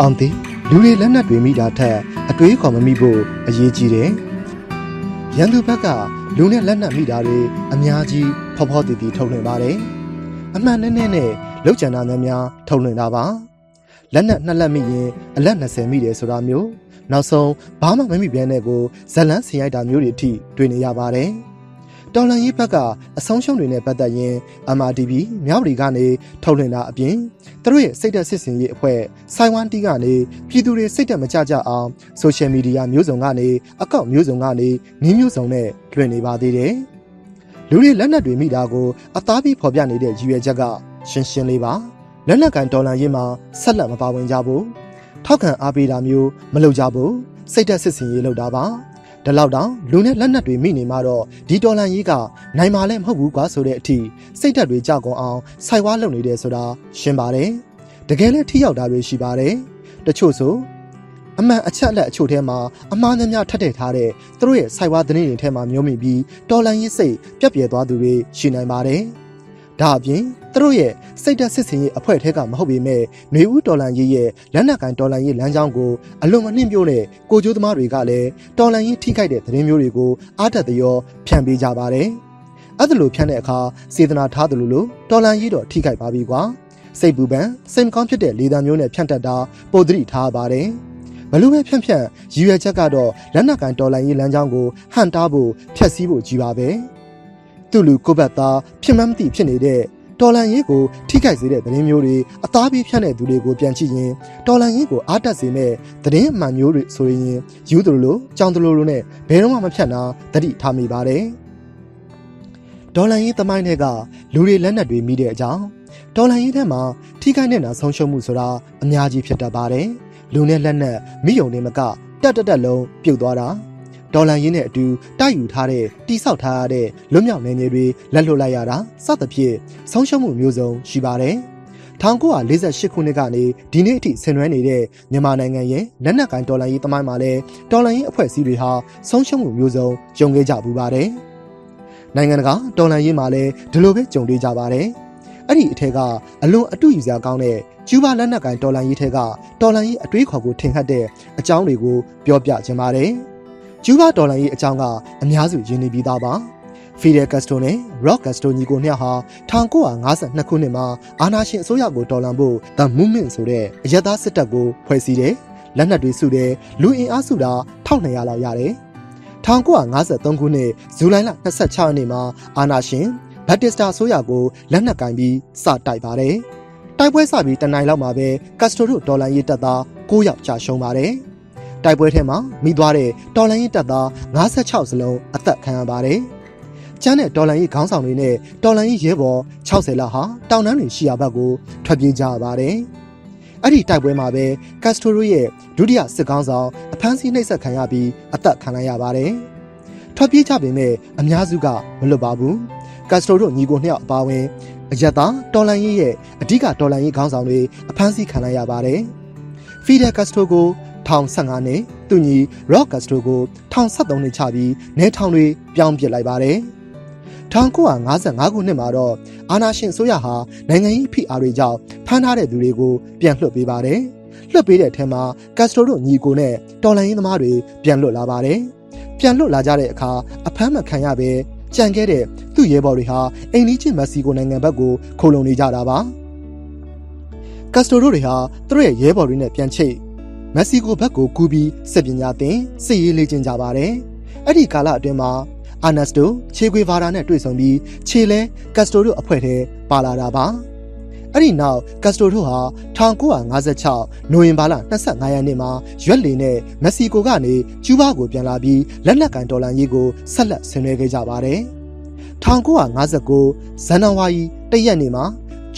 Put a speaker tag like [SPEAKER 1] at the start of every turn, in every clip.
[SPEAKER 1] အောင်သည်လူတွေလက်နက်တွေမိတာထက်အတွေးခေါ်မမိဖို့အရေးကြီးတယ်။ရန်သူဘက်ကလူနဲ့လက်နက်မိတာတွေအများကြီးဖော်ဖော်တည်တည်ထုတ်လွှင့်ပါတယ်။အမှန်နဲ့နဲ့နဲ့လောက်ကျန်တာများများထုတ်လွှင့်တာပါ။လက်နက်နှစ်လက်မိရင်အလက်20မိတယ်ဆိုတာမျိုးနောက်ဆုံးဘာမှမမိပြန်တဲ့ကိုဇလန်းဆင်ရိုက်တာမျိုးတွေအထိတွေ့နေရပါတယ်။ တော်လန်ရေးဘက်ကအဆုံးရှုံးတွေနဲ့ပတ်သက်ရင် MRTV မြောက်ရီကနေထုတ်လွှင့်တာအပြင်သူတို့ရဲ့စိတ်သက်စစ်စင်ရေးအဖွဲ့ဆိုင်ဝမ်တီကနေပြည်သူတွေစိတ်သက်မကြကြအောင်ဆိုရှယ်မီဒီယာမျိုးစုံကနေအကောင့်မျိုးစုံကနေနည်းမျိုးစုံနဲ့လွှင့်နေပါသေးတယ်။လူတွေလက်နက်တွေမိတာကိုအသားပြီးဖော်ပြနေတဲ့ရည်ရွယ်ချက်ကရှင်းရှင်းလေးပါ။လက်နက်ကန်တော်လန်ရေးမှာဆက်လက်မပါဝင်ကြဘူး။ထောက်ခံအားပေးတာမျိုးမလုပ်ကြဘူး။စိတ်သက်စစ်စင်ရေးလုပ်တာပါ။ ဒီလောက်တောင်လူနဲ့လက်နက်တွေမိနေမှတော့ဒီတော်လန်ကြီးကနိုင်မှာလည်းမဟုတ်ဘူးကွာဆိုတဲ့အထိစိတ်ဓာတ်တွေကြောက်ကုန်အောင်စိုက်ဝါးလုပ်နေတယ်ဆိုတာရှင်းပါတယ်တကယ်လည်းထိရောက်တာတွေရှိပါတယ်တချို့ဆိုအမှန်အချက်အလက်အချို့ထဲမှာအမှားများများထပ်ထည့်ထားတဲ့သူတို့ရဲ့စိုက်ဝါးသတင်းတွေထဲမှာမျိုးမိပြီးတော်လန်ရေးစိတ်ပြက်ပြဲသွားသူတွေရှိနိုင်ပါတယ်ဒါအပြင် သူတို့ရဲ့စိတ်ဓာတ်စစ်စင်ရေးအဖွဲ့ထဲကမဟုတ်ပေမဲ့ຫນွေဦးတော်လန်ရေးရဲ့လက်နက်ကန်တော်လန်ရေးလမ်းကြောင်းကိုအလွန်မနှင့်ပြိုးတဲ့ကိုကျိုးသမားတွေကလည်းတော်လန်ရေးထိခိုက်တဲ့သတင်းမျိုးတွေကိုအားတက်သရောဖြန့်ပေးကြပါတယ်။အဲ့ဒါလိုဖြန့်တဲ့အခါစေတနာထားတယ်လို့လို့တော်လန်ရေးတော့ထိခိုက်ပါပြီကွာ။စိတ်ပူပန်စိတ်မကောင်းဖြစ်တဲ့လေသံမျိုးနဲ့ဖြန့်တတ်တာပိုသတိထားပါတယ်။ဘလို့ပဲဖြန့်ဖြန့်ရည်ရွယ်ချက်ကတော့လက်နက်ကန်တော်လန်ရေးလမ်းကြောင်းကိုဟန်တားဖို့ဖျက်ဆီးဖို့ကြီးပါပဲ။သူ့လူကိုဘတ်သားဖြစ်မှန်းမသိဖြစ်နေတဲ့ တော်လန်ရေးကိုထိခိုက်စေတဲ့သတင်းမျိုးတွေအသားပြေးဖြန့်တဲ့သူတွေကိုပြန်ကြည့်ရင်တော်လန်ရေးကိုအားတက်စေမဲ့သတင်းအမှန်မျိုးတွေဆိုရင်ယူသူလိုကြောင်သူလိုလိုနဲ့ဘယ်တော့မှမဖြတ်နာတတိထားမိပါတယ်ဒေါ်လန်ရေးသမိုင်းတွေကလူတွေလက်နက်တွေမိတဲ့အကြောင်းဒေါ်လန်ရေးထဲမှာထိခိုက်နေတာဆုံးရှုံးမှုဆိုတာအများကြီးဖြစ်တတ်ပါတယ်လူနဲ့လက်နက်မိယုံနေမကတက်တက်တက်လုံးပြုတ်သွားတာ ဒေါ်လာရင်းနဲ့အတူတိုက်ယူထားတဲ့တိဆောက်ထားရတဲ့လွတ်မြောက်နေမြေတွေလက်လွတ်လိုက်ရတာစသဖြင့်ဆုံးရှုံးမှုမျိုးစုံရှိပါတယ်။1948ခုနှစ်ကနေဒီနေ့အထိဆင်နွှဲနေတဲ့မြန်မာနိုင်ငံရဲ့လက်နက်ကိုင်တော်လှန်ရေးသမိုင်းမှာလည်းတော်လှန်ရေးအဖွဲ့အစည်းတွေဟာဆုံးရှုံးမှုမျိုးစုံကြုံခဲ့ကြပူပါတယ်။နိုင်ငံတကာတော်လှန်ရေးမှာလည်းဒီလိုပဲကြုံတွေ့ကြပါတယ်။အဲ့ဒီအထက်ကအလွန်အတူယူစရာကောင်းတဲ့ကျူးဘာလက်နက်ကင်တော်လှန်ရေးထက်ကတော်လှန်ရေးအတွေးခေါ်ကိုထင်ဟပ်တဲ့အကြောင်းတွေကိုပြောပြခြင်းပါတယ်။ ကျူးဘာဒေါ်လာရေးအကြောင်းကအများစုရင်းနှီးပြီးသားပါဖီဒယ်ကက်စတိုနဲ့ရော့ကက်စတိုညီကိုနှစ်ယောက်ဟာ1952ခုနှစ်မှာအာနာရှင်အစိုးရကိုတော်လှန်ဖို့ The Movement ဆိုတဲ့အရက်သားစစ်တပ်ကိုဖွဲ့စည်းတယ်။လက်နက်တွေစုတယ်။လူအင်အားစုတာ1200လောက်ရတယ်။1953ခုနှစ်ဇူလိုင်လ26ရက်နေ့မှာအာနာရှင်ဘတ်တစ်စတာအစိုးရကိုလက်နက်ကင်ပြီးစတိုက်ပါတယ်။တိုက်ပွဲစပြီးတနင်္လာလောက်မှာပဲကက်စတိုတို့ဒေါ်လာရေးတပ်သား9ယောက်ကြာရှုံးပါတယ်။ တိုက်ပွဲထဲမှာမိသွားတဲ့တော်လန်ရေးတပ်သား56စလုံးအသက်ခံရပါတယ်။ကျန်းတဲ့တော်လန်ရေးခေါင်းဆောင်တွေနဲ့တော်လန်ရေးရဲဘော်60လောက်ဟာတောင်တန်းတွေရှိရာဘက်ကိုထွက်ပြေးကြရပါတယ်။အဲ့ဒီတိုက်ပွဲမှာပဲကက်စတိုရိုရဲ့ဒုတိယစစ်ကောင်းဆောင်အဖမ်းဆီးနှိပ်စက်ခံရပြီးအသက်ခံလိုက်ရပါတယ်။ထွက်ပြေးကြပေမဲ့အများစုကမလွတ်ပါဘူး။ကက်စတိုတို့ညီကိုနှစ်ယောက်အပါအဝင်အယက်သားတော်လန်ရေးရဲ့အဓိကတော်လန်ရေးခေါင်းဆောင်တွေအဖမ်းဆီးခံလိုက်ရပါတယ်။ဖီဒယ်ကက်စတိုကို 1015နှစ်သူညီ Rock Castro ကို1073နှစ်ချပြီးနေထောင်တွေပြောင်းပစ်လိုက်ပါတယ်။1955ခုနှစ်မှာတော့အာနာရှင်ဆိုရဟာနိုင်ငံရေးဖိအားတွေကြောင့်ဖမ်းထားတဲ့သူတွေကိုပြန်လွှတ်ပေးပါတယ်။လွှတ်ပေးတဲ့အထက်မှာကက်စထရိုတို့ညီကိုနဲ့တော်လန်ရင်းသမားတွေပြန်လွတ်လာပါတယ်။ပြန်လွတ်လာကြတဲ့အခါအဖမ်းမခံရပဲကြံခဲ့တဲ့သူ့ရဲဘော်တွေဟာအိမ်နီးချင်းမက္ဆီကိုနိုင်ငံဘက်ကိုခိုလုံနေကြတာပါ။ကက်စတိုရိုတွေဟာသူတို့ရဲ့ရဲဘော်တွေနဲ့ပြန်ချိတ် မက္ဆီကိုဘက်ကိုကူးပြီးစစ်ပညာသင်စစ်ရေးလေ့ကျင့်ကြပါတယ်။အဲ့ဒီကာလအတွင်းမှာအာနက်စတိုခြေခွေဗာရာနဲ့တွေ့ဆုံပြီးခြေလဲကက်စတိုတို့အဖွဲ့ထဲပါလာတာပါ။အဲ့ဒီနောက်ကက်စတိုတို့ဟာ1956နိုဝင်ဘာလ25ရက်နေ့မှာရွက်လီနဲ့မက္ဆီကိုကနေကျူးဘားကိုပြန်လာပြီးလက်နက်ကင်ဒေါ်လာရေးကိုဆက်လက်ဆင်နွှဲခဲ့ကြပါတယ်။1959ဇန်နဝါရီ၁ရက်နေ့မှာ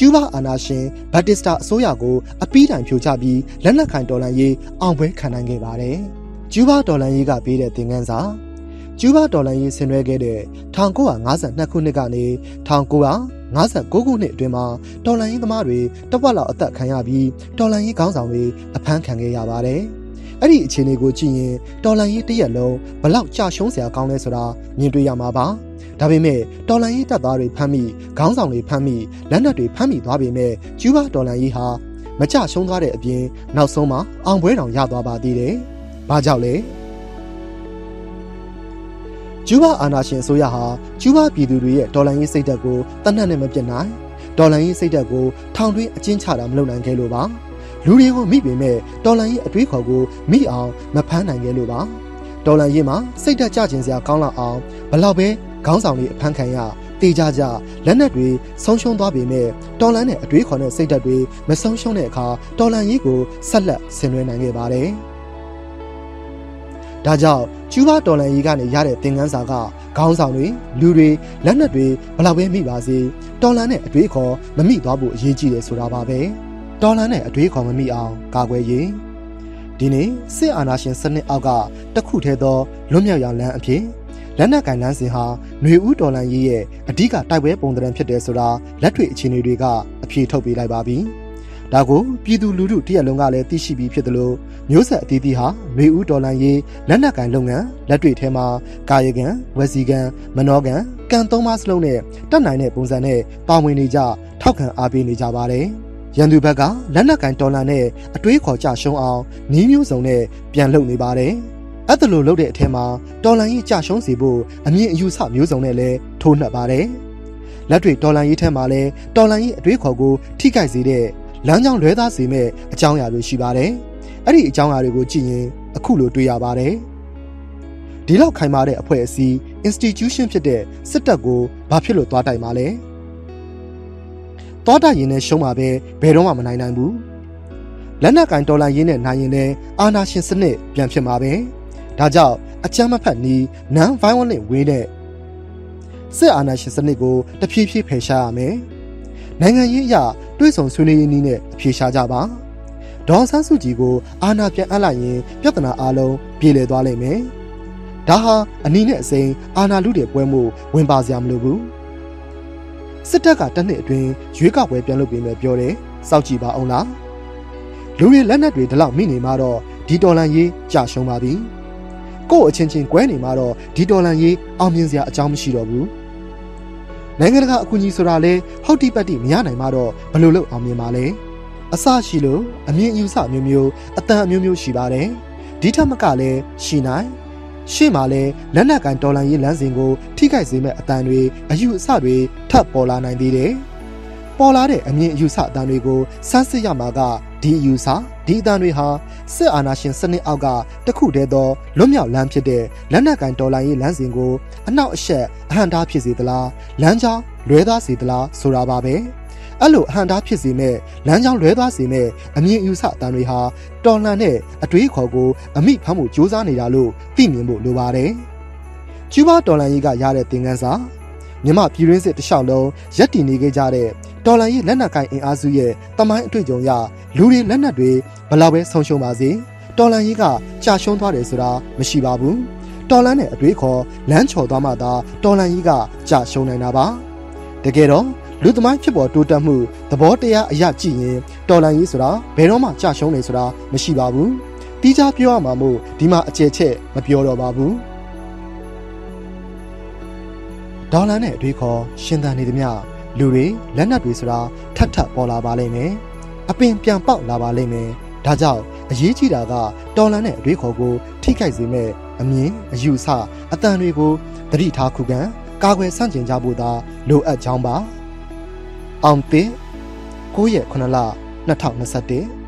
[SPEAKER 1] ကျူးဘားအာနာရှင်ဘတ်တစ်စတာအစိုးရကိုအပီးတိုင်ဖြိုချပြီးလက်နက်ခံတော်လှန်ရေးအောင်ပွဲခံနိုင်ခဲ့ပါတယ်။ကျူးဘားတော်လှန်ရေးကပေးတဲ့သင်ခန်းစာကျူးဘားတော်လှန်ရေးဆင်နွှဲခဲ့တဲ့1952ခုနှစ်ကနေ1959ခုနှစ်အတွင်းမှာတော်လှန်ရေးသမားတွေတပတ်လောက်အသက်ခံရပြီးတော်လှန်ရေးခေါင်းဆောင်တွေအဖမ်းခံခဲ့ရပါတယ်။အဲ့ဒီအခြေအနေကိုကြည့်ရင်တော်လှန်ရေးတရက်လုံးဘလောက်ကြာရှုံးစရာကောင်းလဲဆိုတာမြင်တွေ့ရမှာပါ။ ဒါပေမဲ့တော်လန်ရေးတပ်သားတွေဖမ်းမိခေါင်းဆောင်တွေဖမ်းမိလက်နက်တွေဖမ်းမိသွားပေမဲ့ကျူးဘာတော်လန်ရေးဟာမကြရှုံးသွားတဲ့အပြင်နောက်ဆုံးမှာအောင်ပွဲတောင်ရသွားပါသေးတယ်။ဘာကြောင့်လဲ။ကျူးဘာအာနာရှင်ဆိုရဟာကျူးဘာပြည်သူတွေရဲ့ဒေါ်လာရေးစိတ်ဓာတ်ကိုတတ်နှက်နဲ့မပြတ်နိုင်ဒေါ်လာရေးစိတ်ဓာတ်ကိုထောင်တွင်းအကျဉ်းချတာမလုပ်နိုင်ခဲ့လို့ပါ။လူတွေကိုမိပေမဲ့ဒေါ်လာရေးအတွေးခေါ်ကိုမိအောင်မဖမ်းနိုင်ခဲ့လို့ပါ။ဒေါ်လာရေးမှာစိတ်ဓာတ်ကြခြင်းစရာကောင်းလောက်အောင်ဘလောက်ပဲ ခေါင်းဆောင်တွေအဖမ်းခံရတေကြကြလက်နက်တွေဆုံးရှုံးသွားပေမဲ့တော်လန်နဲ့အတွေးခေါ်တဲ့စိတ်ဓာတ်တွေမဆုံးရှုံးတဲ့အခါတော်လန်ရေးကိုဆက်လက်ဆင်နွှဲနိုင်ခဲ့ပါတယ်။ဒါကြောင့်ကျူးဘာတော်လန်ရေးကနေရတဲ့သင်ခန်းစာကခေါင်းဆောင်တွေလူတွေလက်နက်တွေဘလောက်ပဲမိပါစေတော်လန်နဲ့အတွေးခေါ်မမိသွားဖို့အရေးကြီးတယ်ဆိုတာပါပဲ။တော်လန်နဲ့အတွေးခေါ်မမိအောင်ကာကွယ်ရေးဒီနေ့စစ်အာဏာရှင်စနစ်အောက်ကတခုထဲသောလွတ်မြောက်ရလမ်းအဖြစ် လက်နက်ကင်လန်းစင်ဟာຫນွေဦးတော်လန်ရေးရဲ့အဓိကတိုက်ပွဲပုံသဏ္ဍာန်ဖြစ်တယ်ဆိုတာလက်တွေ့အခြေအနေတွေကအဖြေထုတ်ပေးလိုက်ပါပြီ။ဒါကိုပြည်သူလူထုတရက်လုံးကလည်းသိရှိပြီးဖြစ်တယ်လို့မျိုးဆက်အသီးသီးဟာຫນွေဦးတော်လန်ရေးလက်နက်ကင်လုပ်ငန်းလက်တွေ့ထဲမှာကာယကံဝစီကံမနောကံကံသုံးပါးစလုံးနဲ့တက်နိုင်တဲ့ပုံစံနဲ့ပါဝင်နေကြထောက်ခံအားပေးနေကြပါတယ်။ရန်သူဘက်ကလက်နက်ကင်တော်လန်နဲ့အတွေးခေါ်ကြရှုံးအောင်နီးမျိုးစုံနဲ့ပြန်လုပ်နေပါတယ်။ အဲ့ဒါလိုလုပ်တဲ့အထက်မှာတော်လန်ရေးကြရှုံးစေဖို့အမြင့်အယူဆမျိုးစုံနဲ့လည်းထိုးနှက်ပါတယ်။လက်တွေတော်လန်ရေးထဲမှာလည်းတော်လန်ရေးအတွေးခေါ်ကိုထိခိုက်စေတဲ့လမ်းကြောင်းလွဲသားစေမဲ့အကြောင်းအရာတွေရှိပါတယ်။အဲ့ဒီအကြောင်းအရာတွေကိုကြည့်ရင်အခုလိုတွေ့ရပါတယ်။ဒီလောက်ခိုင်မာတဲ့အဖွဲ့အစည်း institution ဖြစ်တဲ့စစ်တပ်ကိုဘာဖြစ်လို့သွားတိုက်မှာလဲ။သွားတိုက်ရင်လည်းရှုံးမှာပဲဘယ်တော့မှမနိုင်နိုင်ဘူး။လက်နက်ကင်တော်လန်ရင်းနဲ့နိုင်ရင်လည်းအာနာရှင်စနစ်ပြန်ဖြစ်မှာပဲ။ ဒါကြောင့်အကြမ်းမဖက်နီး non violent way နဲ့စစ်အာဏာရှင်စနစ်ကိုတဖြည်းဖြည်းဖယ်ရှားရမယ်။နိုင်ငံရေးအရတွေးဆောင်ဆွေးနွေးရေးနည်းနဲ့အဖြေရှားကြပါ။ဒေါ်ဆန်းစုကြည်ကိုအာဏာပြန်အပ်လိုက်ရင်ပြဿနာအလုံးပြေလည်သွားလိမ့်မယ်။ဒါဟာအနည်းနဲ့အစိမ်းအာဏာလူတွေပွဲမှုဝင်ပါစရာမလိုဘူး။စစ်တပ်ကတနှစ်အတွင်းရွေးကောက်ပွဲပြန်လုပ်ပေးမယ်ပြောတယ်။စောက်ကြည့်ပါအောင်လား။လူတွေလက်နက်တွေဒီလောက်မိနေမှတော့ဒီတော်လန်ရေးကြာရှုံးပါပြီ။ ကို့အချင်းချင်းကွဲနေမှာတော့ဒီဒေါ်လာရေးအောင်မြင်စရာအကြောင်းမရှိတော့ဘူးနိုင်ငံတကာအကူအညီဆိုတာလဲဟုတ်တိပတ်တိမရနိုင်မှတော့ဘယ်လိုလုပ်အောင်မြင်ပါလဲအစရှိလို့အမြင်အယူဆမျိုးမျိုးအတန်အမျိုးမျိုးရှိပါတယ်ဒီထက်မကလည်းရှိနိုင်ရှေ့မှာလဲလက်နက်ကန်ဒေါ်လာရေးလမ်းစဉ်ကိုထိခိုက်စေမဲ့အတန်တွေအယူအဆတွေထပ်ပေါ်လာနိုင်သေးတယ်ပေါ်လာတဲ့အမြင်အယူဆအတန်တွေကိုစမ်းစစ်ရမှာကဒီအယူဆ ဒီအတန်တွေဟာစစ်အာဏာရှင်စနစ်အောက်ကတခုတည်းသောလွတ်မြောက်လမ်းဖြစ်တဲ့လက်နက်ကင်တော်လှန်ရေးလမ်းစဉ်ကိုအနောက်အရှက်အဟန့်တားဖြစ်စေသလားလမ်းကြောင်းလွဲသားစေသလားဆိုတာပါပဲအဲ့လိုအဟန့်တားဖြစ်စေမဲ့လမ်းကြောင်းလွဲသွားစေမဲ့အမြင်အယူဆအတန်တွေဟာတော်လှန်တဲ့အတွေးခေါ်ကိုအမိဖမ်းမှုစ조사နေတာလို့သိမြင်ဖို့လိုပါတယ်ကျူးဘာတော်လှန်ရေးကရတဲ့သင်ခန်းစာမြမပြည်ရင်းစစ်တလျှောက်လုံးရက်တည်နေခဲ့ကြတဲ့ တော်လန်ရေးလက်နက်ကိုင်အင်အားစုရဲ့တမိုင်းအတွေ့အကြုံရလူတွေလက်နက်တွေဘလောက်ပဲဆုံးရှုံးပါစေတော်လန်ရေးကကြာရှုံးသွားတယ်ဆိုတာမရှိပါဘူးတော်လန်နဲ့အတွေးခေါ်လမ်းချော်သွားမှသာတော်လန်ကြီးကကြာရှုံးနိုင်တာပါတကယ်တော့လူသမိုင်းဖြစ်ပေါ်တိုးတက်မှုသဘောတရားအရကြည့်ရင်တော်လန်ကြီးဆိုတာဘယ်တော့မှကြာရှုံးနေဆိုတာမရှိပါဘူးတီးခြားပြောရမှာမို့ဒီမှာအကျယ်ချက်မပြောတော့ပါဘူးဒေါ်လာနဲ့အတွေးခေါ်ရှင်သန်နေသမျှ လူတွေလက်နက်တွေဆိုတာထပ်ထပ်ပေါ်လာပါလိမ့်မယ်အပင်ပြန်ပေါက်လာပါလိမ့်မယ်ဒါကြောင့်အရေးကြီးတာကတော်လန်တဲ့အတွေးခေါ်ကို ထိခိုက်စေမဲ့အမြင်အယူဆအတန်တွေကိုသတိထားခုခံကာကွယ်ဆန့်ကျင်ကြဖို့သာလိုအပ်ကြောင်းပါအောင်သစ်9ရက်9လ2021